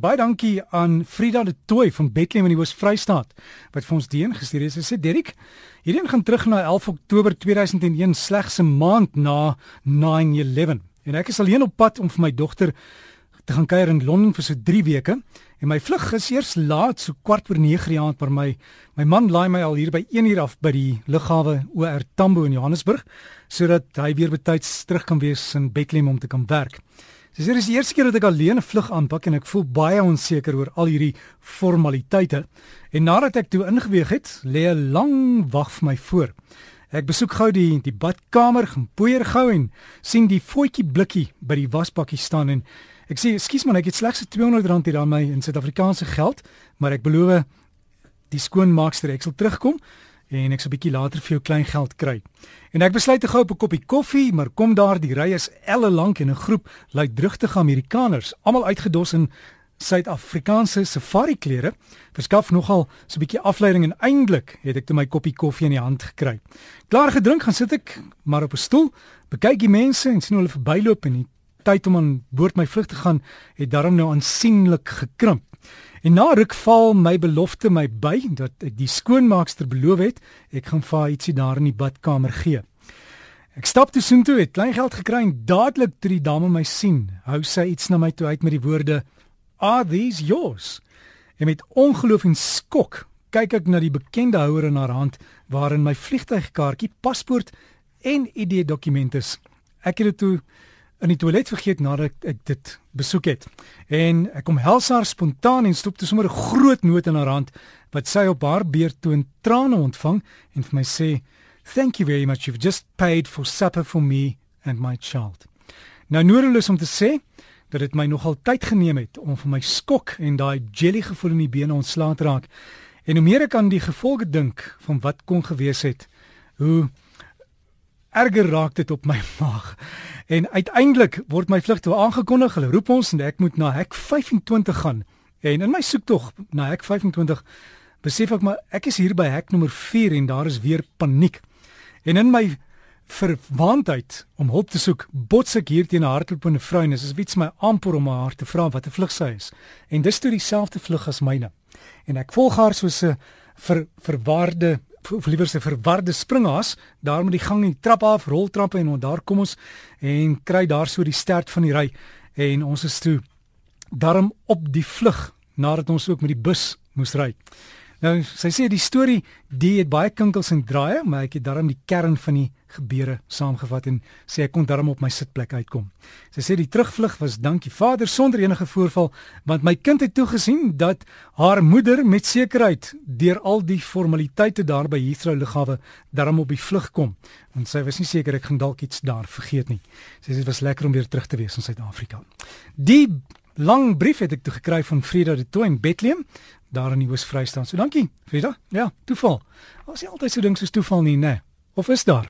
Baie dankie aan Frida de Tooi van Bethlehem in die Oos-Vrystaat wat vir ons dien gestuur het. Sy sê Derrick, hierdie gaan terug na 11 Oktober 2001, slegs 'n maand na 9/11. En ek is alleen op pad om vir my dogter te gaan kuier in Londen vir so 3 weke. En my vlug is eers laat, so kwart oor 9 die aand, maar my my man laai my al hier by 1 uur af by die lughawe OR Tambo in Johannesburg sodat hy weer betyds terug kan wees in Bethlehem om te kan werk. Dis hier is die eerste keer dat ek alleen 'n vlug aanpak en ek voel baie onseker oor al hierdie formaliteite. En nadat ek toe ingeweeg het, lê 'n lang wag vir my voor. Ek besoek gou die die badkamer, gaan poeier gou en sien die voetjie blikkie by die wasbakkie staan en ek sê, "Ekskuus man, ek het slegs R200 hier aan my in Suid-Afrikaanse geld, maar ek beloof die skoonmaakster ek sal terugkom en ek sal 'n bietjie later vir jou klein geld kry. En ek besluit te gou op 'n koppie koffie, maar kom daar die ry is elle lank en 'n groep luidrugtige Amerikaners, almal uitgedos in Suid-Afrikaanse safari klere, verskaf nogal so 'n bietjie afleiding en eintlik het ek toe my koppie koffie in die hand gekry. Klaar gedrink gaan sit ek maar op 'n stoel, bekyk die mense en sien hulle verbyloop en die tyd om aan boord my vlug te gaan het daarom nou aansienlik gekrimp. En na ruk val my belofte my by dat ek die skoonmaakster beloof het, ek gaan vir ietsie daar in die badkamer gee. Ek stap toe soontoe, het klein geld gekry en dadelik toe die dame my sien, hou sy iets na my toe uit met die woorde: "Are these yours?" En met ongeloof en skok kyk ek na die bekende houer in haar hand waarin my vliegtuigkaartjie, paspoort en ID-dokumente is. Ek het dit toe in die toilet vergeet nadat ek, dit besoek het. En ek kom Helsaar spontaan en stop toe sommer 'n groot noot in haar hand wat sy op haar beurt toe in trane ontvang en vir my sê, "Thank you very much. You've just paid for supper for me and my child." Nou noodloos om te sê dat dit my nogal tyd geneem het om van my skok en daai jelly gevoel in die bene ontslae te raak. En hoe meer ek aan die gevolge dink van wat kon gewees het, hoe erger raak dit op my maag. En uiteindelik word my vlug toe aangekondig. Hulle roep ons en ek moet na hek 25 gaan. En in my soektog na hek 25 besef ek maar ek is hier by hek nommer 4 en daar is weer paniek. En in my verwaandheid om hulp te soek, bots ek hier teen 'n hardlopende vrou en is iets my amper om haar te vra wat 'n vlug sy is. En dis toe dieselfde vlug as myne. En ek volg haar soos 'n ver, verwaarde of liewer se verwarde springhaas daar met die gang en die trap af, roltrappe en daar kom ons en kry daar so die stert van die ry en ons is toe darm op die vlug nadat ons ook met die bus moes ry. Nou sy sê die storie die het baie kinkels en draaie, maar ek het darm die kern van die gebeure saamgevat en sê ek kon darm op my sitplek uitkom. Sy sê die terugvlug was dankie Vader sonder enige voorval, want my kind het toegesien dat haar moeder met sekerheid deur al die formaliteite daar by Heathrow lughawe darm op die vlug kom. Want sy was nie seker ek gaan dalk iets daar vergeet nie. Sy sê dit was lekker om weer terug te wees in Suid-Afrika. Die lang brief het ek toe gekry van Frida de Tooi in Bethlehem daar in die Oos-Vrystaat. So dankie, Frida. Ja, toeval. Ons sê altyd so ding soos toeval nie, né? Nee. Of is daar?